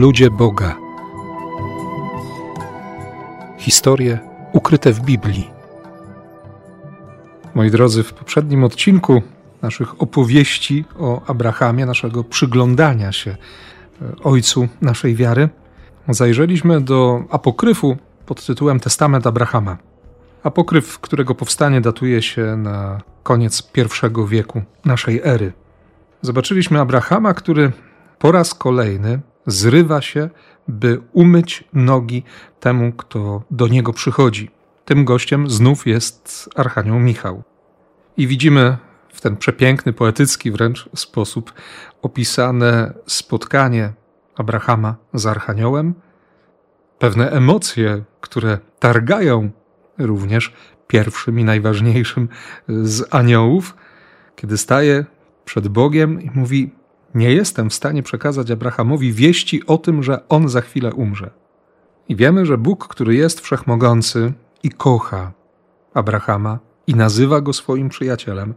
Ludzie Boga. Historie ukryte w Biblii. Moi drodzy, w poprzednim odcinku naszych opowieści o Abrahamie, naszego przyglądania się e, ojcu naszej wiary, zajrzeliśmy do apokryfu pod tytułem Testament Abrahama. Apokryf, którego powstanie datuje się na koniec pierwszego wieku naszej ery. Zobaczyliśmy Abrahama, który po raz kolejny zrywa się, by umyć nogi temu, kto do niego przychodzi. Tym gościem znów jest Archanioł Michał. I widzimy w ten przepiękny, poetycki wręcz sposób opisane spotkanie Abrahama z Archaniołem, pewne emocje, które targają również pierwszym i najważniejszym z aniołów, kiedy staje przed Bogiem i mówi: Nie jestem w stanie przekazać Abrahamowi wieści o tym, że on za chwilę umrze. I wiemy, że Bóg, który jest wszechmogący i kocha Abrahama i nazywa go swoim przyjacielem,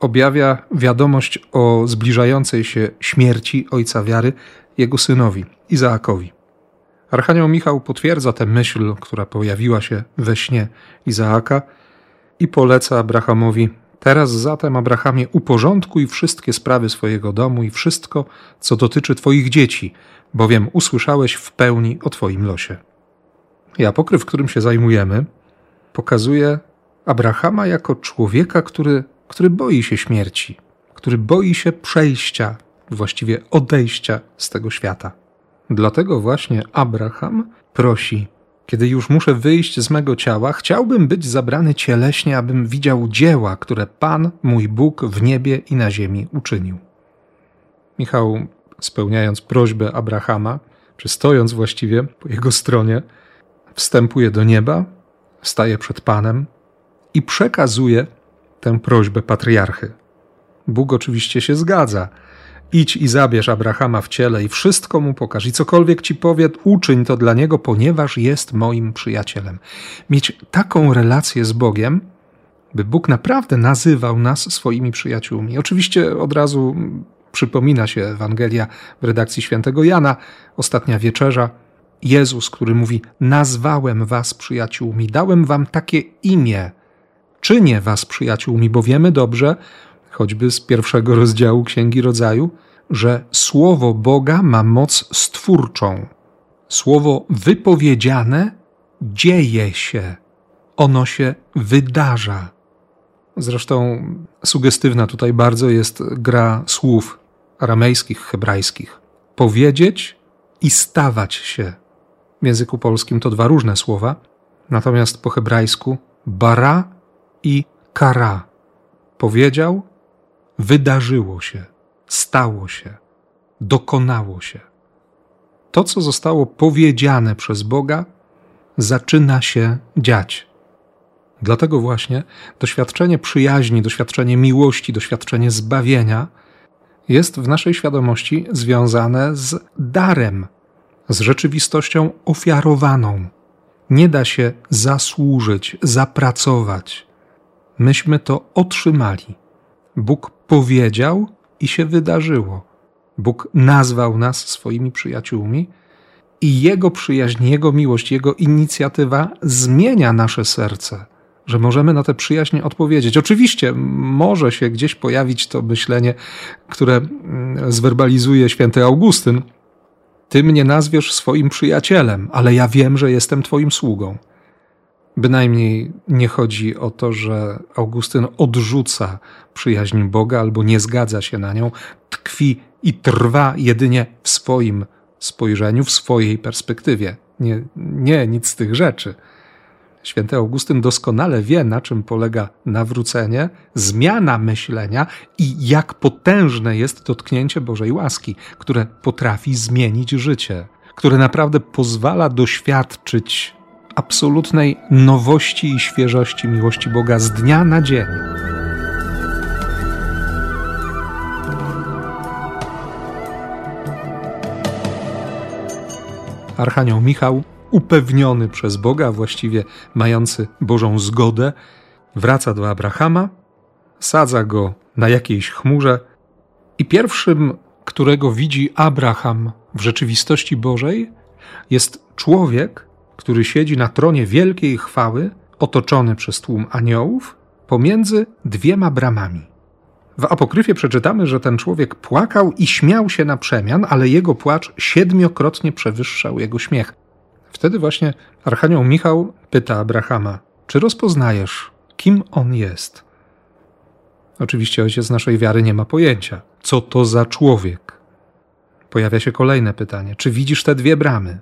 objawia wiadomość o zbliżającej się śmierci ojca wiary jego synowi, Izaakowi. Archanioł Michał potwierdza tę myśl, która pojawiła się we śnie Izaaka i poleca Abrahamowi Teraz zatem, Abrahamie, uporządkuj wszystkie sprawy swojego domu i wszystko, co dotyczy Twoich dzieci, bowiem usłyszałeś w pełni o Twoim losie. I apokryf, którym się zajmujemy, pokazuje Abrahama jako człowieka, który, który boi się śmierci, który boi się przejścia, właściwie odejścia z tego świata. Dlatego właśnie Abraham prosi kiedy już muszę wyjść z mego ciała, chciałbym być zabrany cieleśnie, abym widział dzieła, które Pan, mój Bóg, w niebie i na ziemi uczynił. Michał, spełniając prośbę Abrahama, czy stojąc właściwie po jego stronie, wstępuje do nieba, staje przed Panem i przekazuje tę prośbę patriarchy. Bóg oczywiście się zgadza Idź i zabierz Abrahama w ciele i wszystko mu pokaż. I cokolwiek ci powie, uczyń to dla niego, ponieważ jest moim przyjacielem. Mieć taką relację z Bogiem, by Bóg naprawdę nazywał nas swoimi przyjaciółmi. Oczywiście od razu przypomina się Ewangelia w redakcji świętego Jana, ostatnia wieczerza. Jezus, który mówi: Nazwałem was przyjaciółmi, dałem wam takie imię. Czynię was przyjaciółmi, bo wiemy dobrze, choćby z pierwszego rozdziału Księgi Rodzaju, że Słowo Boga ma moc stwórczą. Słowo wypowiedziane dzieje się, ono się wydarza. Zresztą sugestywna tutaj bardzo jest gra słów aramejskich, hebrajskich. Powiedzieć i stawać się. W języku polskim to dwa różne słowa, natomiast po hebrajsku bara i kara. Powiedział wydarzyło się, stało się, dokonało się. To, co zostało powiedziane przez Boga, zaczyna się dziać. Dlatego właśnie doświadczenie przyjaźni, doświadczenie miłości, doświadczenie zbawienia jest w naszej świadomości związane z darem, z rzeczywistością ofiarowaną. Nie da się zasłużyć, zapracować. Myśmy to otrzymali. Bóg powiedział i się wydarzyło. Bóg nazwał nas swoimi przyjaciółmi i Jego przyjaźń, Jego miłość, Jego inicjatywa zmienia nasze serce, że możemy na tę przyjaźń odpowiedzieć. Oczywiście może się gdzieś pojawić to myślenie, które mm, zwerbalizuje święty Augustyn. Ty mnie nazwiesz swoim przyjacielem, ale ja wiem, że jestem Twoim sługą. Bynajmniej nie chodzi o to, że Augustyn odrzuca przyjaźń Boga albo nie zgadza się na nią, tkwi i trwa jedynie w swoim spojrzeniu, w swojej perspektywie. Nie, nie nic z tych rzeczy. Święty Augustyn doskonale wie, na czym polega nawrócenie, zmiana myślenia i jak potężne jest dotknięcie Bożej łaski, które potrafi zmienić życie, które naprawdę pozwala doświadczyć absolutnej nowości i świeżości miłości Boga z dnia na dzień. Archanioł Michał, upewniony przez Boga, właściwie mający Bożą zgodę, wraca do Abrahama, sadza go na jakiejś chmurze i pierwszym którego widzi Abraham w rzeczywistości Bożej, jest człowiek, który siedzi na tronie wielkiej chwały, otoczony przez tłum aniołów, pomiędzy dwiema bramami. W apokryfie przeczytamy, że ten człowiek płakał i śmiał się na przemian, ale jego płacz siedmiokrotnie przewyższał jego śmiech. Wtedy właśnie Archanioł Michał pyta Abrahama: Czy rozpoznajesz, kim on jest? Oczywiście ojciec naszej wiary nie ma pojęcia, co to za człowiek. Pojawia się kolejne pytanie: czy widzisz te dwie bramy?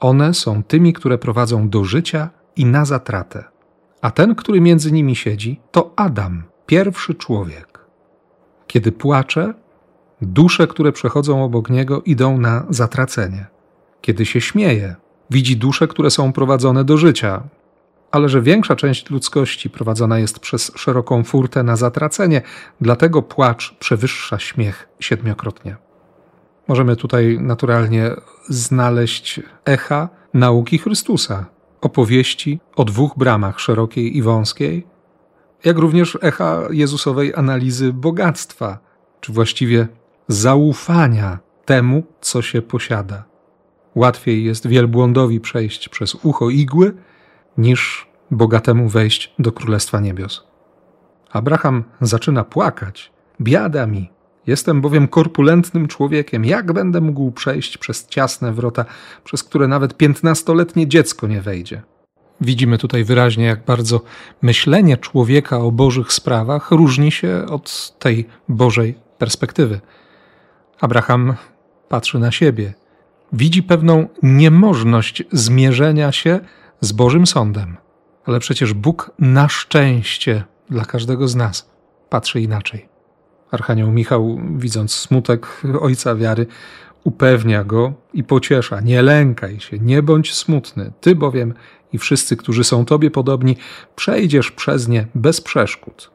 One są tymi, które prowadzą do życia i na zatratę. A ten, który między nimi siedzi, to Adam, pierwszy człowiek. Kiedy płacze, dusze, które przechodzą obok niego, idą na zatracenie. Kiedy się śmieje, widzi dusze, które są prowadzone do życia, ale że większa część ludzkości prowadzona jest przez szeroką furtę na zatracenie, dlatego płacz przewyższa śmiech siedmiokrotnie. Możemy tutaj naturalnie znaleźć echa nauki Chrystusa, opowieści o dwóch bramach, szerokiej i wąskiej, jak również echa Jezusowej analizy bogactwa, czy właściwie zaufania temu, co się posiada. Łatwiej jest wielbłądowi przejść przez ucho igły, niż bogatemu wejść do Królestwa Niebios. Abraham zaczyna płakać. Biada mi, jestem bowiem korpulentnym człowiekiem. Jak będę mógł przejść przez ciasne wrota, przez które nawet piętnastoletnie dziecko nie wejdzie? Widzimy tutaj wyraźnie, jak bardzo myślenie człowieka o Bożych sprawach różni się od tej Bożej perspektywy. Abraham patrzy na siebie, widzi pewną niemożność zmierzenia się z Bożym Sądem. Ale przecież Bóg na szczęście dla każdego z nas patrzy inaczej. Archanioł Michał, widząc smutek ojca wiary, upewnia go i pociesza: Nie lękaj się, nie bądź smutny, ty bowiem i wszyscy, którzy są tobie podobni, przejdziesz przez nie bez przeszkód.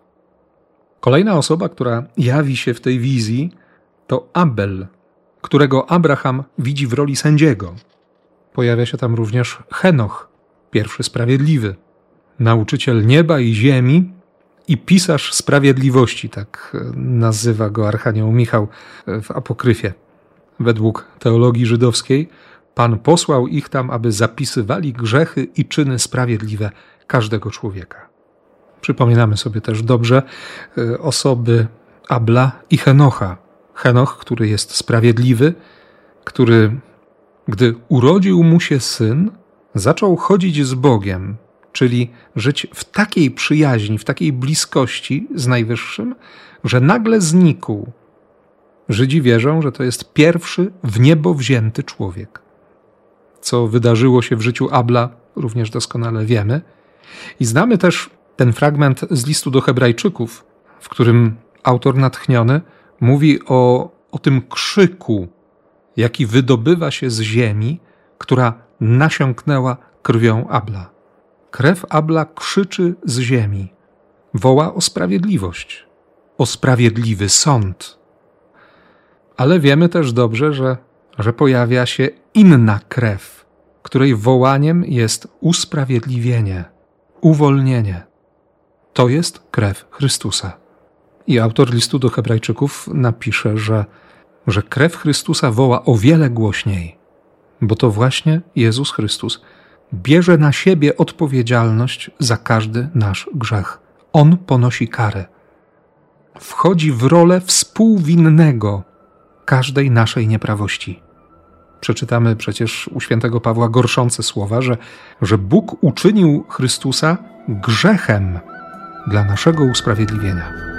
Kolejna osoba, która jawi się w tej wizji, to Abel, którego Abraham widzi w roli sędziego. Pojawia się tam również Henoch, pierwszy sprawiedliwy, nauczyciel nieba i ziemi i pisarz sprawiedliwości, tak nazywa go Archanioł Michał w Apokryfie. Według teologii żydowskiej Pan posłał ich tam, aby zapisywali grzechy i czyny sprawiedliwe każdego człowieka. Przypominamy sobie też dobrze e, osoby Abla i Henocha. Henoch, który jest sprawiedliwy, który, gdy urodził mu się syn, zaczął chodzić z Bogiem, czyli żyć w takiej przyjaźni, w takiej bliskości z Najwyższym, że nagle znikł. Żydzi wierzą, że to jest pierwszy w niebo wzięty człowiek. Co wydarzyło się w życiu Abla, również doskonale wiemy. I znamy też ten fragment z listu do Hebrajczyków, w którym autor natchniony mówi o, o tym krzyku, jaki wydobywa się z ziemi, która nasiąknęła krwią Abla. Krew Abla krzyczy z ziemi, woła o sprawiedliwość, o sprawiedliwy sąd. Ale wiemy też dobrze, że, że pojawia się inna krew, której wołaniem jest usprawiedliwienie, uwolnienie. To jest krew Chrystusa. I autor listu do Hebrajczyków napisze, że, że krew Chrystusa woła o wiele głośniej bo to właśnie Jezus Chrystus bierze na siebie odpowiedzialność za każdy nasz grzech. On ponosi karę. Wchodzi w rolę współwinnego każdej naszej nieprawości. Przeczytamy przecież u świętego Pawła gorszące słowa, że, że Bóg uczynił Chrystusa grzechem dla naszego usprawiedliwienia.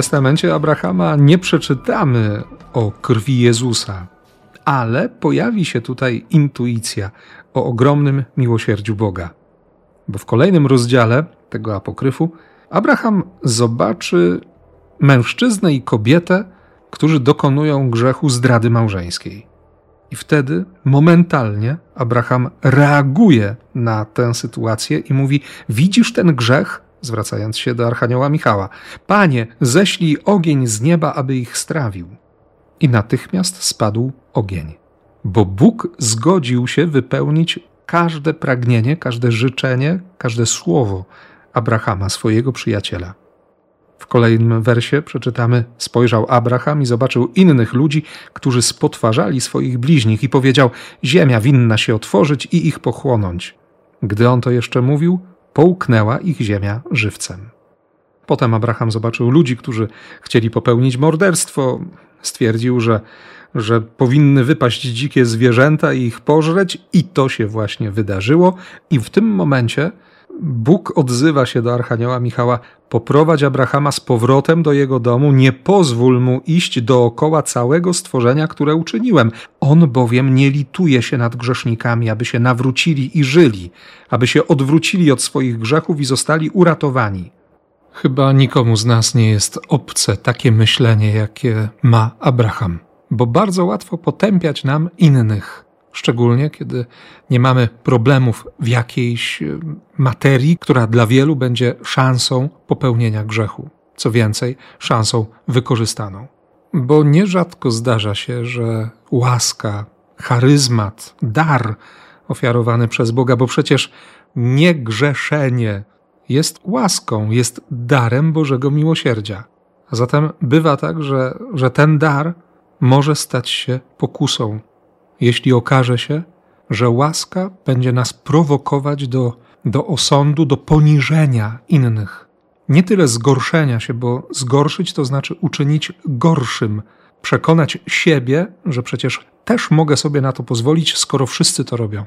Testamencie Abrahama nie przeczytamy o krwi Jezusa, ale pojawi się tutaj intuicja o ogromnym miłosierdziu Boga. Bo w kolejnym rozdziale tego apokryfu Abraham zobaczy mężczyznę i kobietę, którzy dokonują grzechu zdrady małżeńskiej. I wtedy momentalnie Abraham reaguje na tę sytuację i mówi: Widzisz ten grzech? Zwracając się do Archanioła Michała: Panie, ześlij ogień z nieba, aby ich strawił. I natychmiast spadł ogień, bo Bóg zgodził się wypełnić każde pragnienie, każde życzenie, każde słowo Abrahama, swojego przyjaciela. W kolejnym wersie przeczytamy: Spojrzał Abraham i zobaczył innych ludzi, którzy spotwarzali swoich bliźnich, i powiedział: Ziemia winna się otworzyć i ich pochłonąć. Gdy on to jeszcze mówił, połknęła ich ziemia żywcem. Potem Abraham zobaczył ludzi, którzy chcieli popełnić morderstwo. Stwierdził, że, że powinny wypaść dzikie zwierzęta i ich pożreć, i to się właśnie wydarzyło. I w tym momencie Bóg odzywa się do Archanioła Michała: Poprowadź Abrahama z powrotem do jego domu, nie pozwól mu iść dookoła całego stworzenia, które uczyniłem. On bowiem nie lituje się nad grzesznikami, aby się nawrócili i żyli, aby się odwrócili od swoich grzechów i zostali uratowani. Chyba nikomu z nas nie jest obce takie myślenie, jakie ma Abraham, bo bardzo łatwo potępiać nam innych szczególnie kiedy nie mamy problemów w jakiejś e, materii, która dla wielu będzie szansą popełnienia grzechu. Co więcej, szansą wykorzystaną. Bo nierzadko zdarza się, że łaska, charyzmat, dar ofiarowany przez Boga, bo przecież niegrzeszenie jest łaską, jest darem Bożego miłosierdzia. A zatem bywa tak, że, że ten dar może stać się pokusą, jeśli okaże się, że łaska będzie nas prowokować do, do osądu, do poniżenia innych. Nie tyle zgorszenia się, bo zgorszyć to znaczy uczynić gorszym, przekonać siebie, że przecież też mogę sobie na to pozwolić, skoro wszyscy to robią.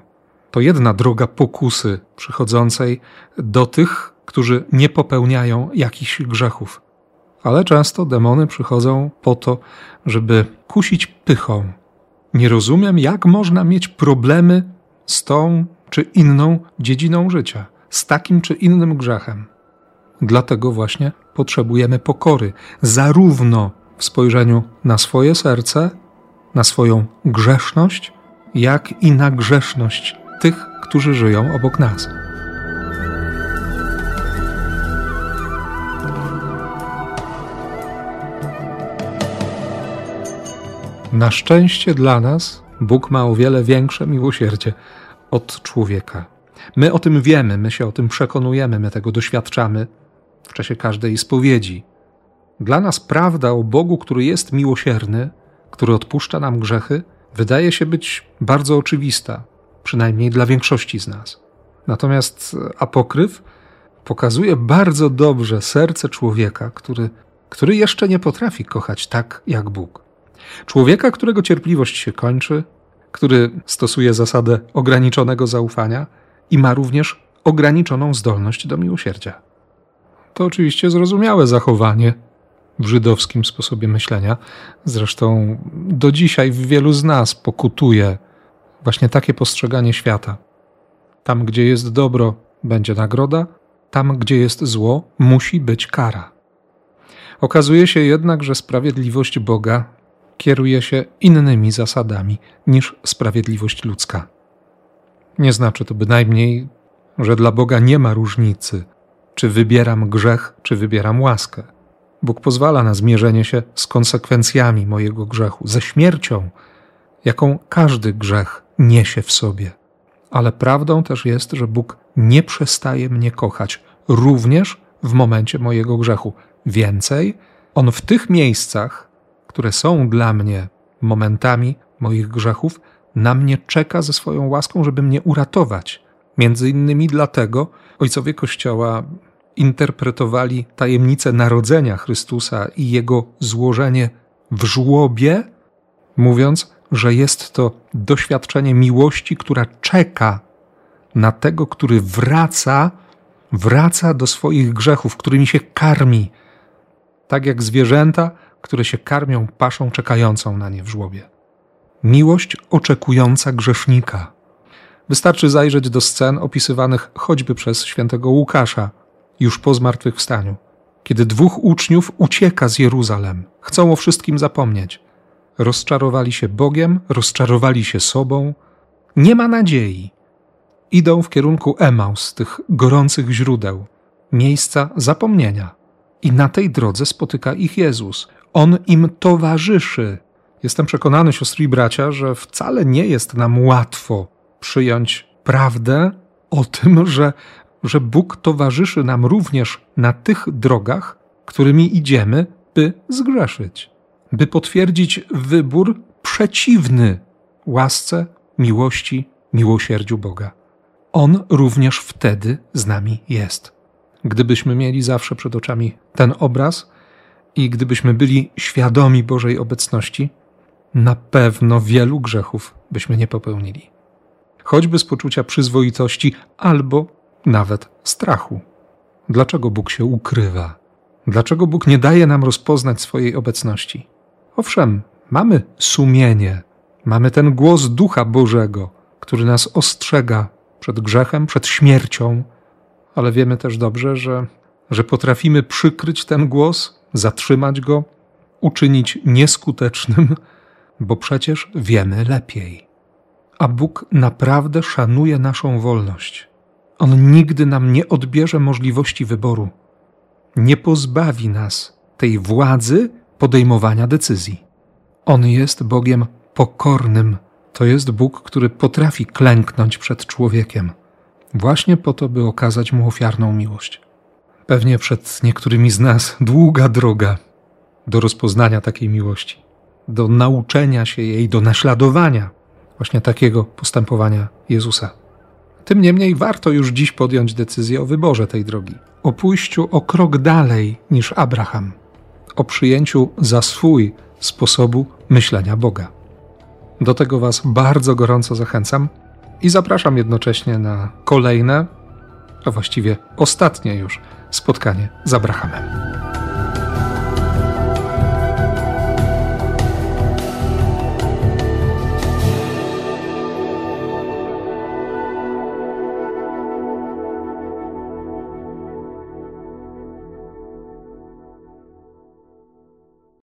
To jedna droga pokusy przychodzącej do tych, którzy nie popełniają jakichś grzechów. Ale często demony przychodzą po to, żeby kusić pychą, nie rozumiem, jak można mieć problemy z tą czy inną dziedziną życia, z takim czy innym grzechem. Dlatego właśnie potrzebujemy pokory, zarówno w spojrzeniu na swoje serce, na swoją grzeszność, jak i na grzeszność tych, którzy żyją obok nas. Na szczęście dla nas Bóg ma o wiele większe miłosierdzie od człowieka. My o tym wiemy, my się o tym przekonujemy, my tego doświadczamy w czasie każdej spowiedzi. Dla nas prawda o Bogu, który jest miłosierny, który odpuszcza nam grzechy, wydaje się być bardzo oczywista, przynajmniej dla większości z nas. Natomiast apokryf pokazuje bardzo dobrze serce człowieka, który, który jeszcze nie potrafi kochać tak jak Bóg. Człowieka, którego cierpliwość się kończy, który stosuje zasadę ograniczonego zaufania i ma również ograniczoną zdolność do miłosierdzia. To oczywiście zrozumiałe zachowanie w żydowskim sposobie myślenia. Zresztą do dzisiaj w wielu z nas pokutuje właśnie takie postrzeganie świata. Tam, gdzie jest dobro, będzie nagroda, tam, gdzie jest zło, musi być kara. Okazuje się jednak, że sprawiedliwość Boga kieruje się innymi zasadami niż sprawiedliwość ludzka. Nie znaczy to bynajmniej, że dla Boga nie ma różnicy, czy wybieram grzech, czy wybieram łaskę. Bóg pozwala na zmierzenie się z konsekwencjami mojego grzechu, ze śmiercią, jaką każdy grzech niesie w sobie. Ale prawdą też jest, że Bóg nie przestaje mnie kochać, również w momencie mojego grzechu. Więcej, On w tych miejscach, które są dla mnie momentami moich grzechów, na mnie czeka ze swoją łaską, żeby mnie uratować. Między innymi dlatego ojcowie Kościoła interpretowali tajemnicę narodzenia Chrystusa i jego złożenie w żłobie, mówiąc, że jest to doświadczenie miłości, która czeka na tego, który wraca, wraca do swoich grzechów, którymi się karmi. Tak jak zwierzęta które się karmią paszą czekającą na nie w żłobie. Miłość oczekująca grzesznika. Wystarczy zajrzeć do scen opisywanych choćby przez świętego Łukasza, już po zmartwychwstaniu, kiedy dwóch uczniów ucieka z Jeruzalem, chcą o wszystkim zapomnieć. Rozczarowali się Bogiem, rozczarowali się sobą, nie ma nadziei. Idą w kierunku Emaus, tych gorących źródeł, miejsca zapomnienia. I na tej drodze spotyka ich Jezus. On im towarzyszy. Jestem przekonany, siostry i bracia, że wcale nie jest nam łatwo przyjąć prawdę o tym, że, że Bóg towarzyszy nam również na tych drogach, którymi idziemy, by zgrzeszyć, by potwierdzić wybór przeciwny łasce, miłości, miłosierdziu Boga. On również wtedy z nami jest. Gdybyśmy mieli zawsze przed oczami ten obraz i gdybyśmy byli świadomi Bożej obecności, na pewno wielu grzechów byśmy nie popełnili. Choćby z poczucia przyzwoitości albo nawet strachu. Dlaczego Bóg się ukrywa? Dlaczego Bóg nie daje nam rozpoznać swojej obecności? Owszem, mamy sumienie, mamy ten głos Ducha Bożego, który nas ostrzega przed grzechem, przed śmiercią, ale wiemy też dobrze, że, że potrafimy przykryć ten głos, zatrzymać go, uczynić nieskutecznym, bo przecież wiemy lepiej. A Bóg naprawdę szanuje naszą wolność. On nigdy nam nie odbierze możliwości wyboru. Nie pozbawi nas tej władzy podejmowania decyzji. On jest Bogiem pokornym. To jest Bóg, który potrafi klęknąć przed człowiekiem, właśnie po to, by okazać mu ofiarną miłość. Pewnie przed niektórymi z nas długa droga do rozpoznania takiej miłości, do nauczenia się jej, do naśladowania właśnie takiego postępowania Jezusa. Tym niemniej warto już dziś podjąć decyzję o wyborze tej drogi, o pójściu o krok dalej niż Abraham, o przyjęciu za swój sposobu myślenia Boga. Do tego Was bardzo gorąco zachęcam i zapraszam jednocześnie na kolejne, a właściwie ostatnie już spotkanie z Abrahamem.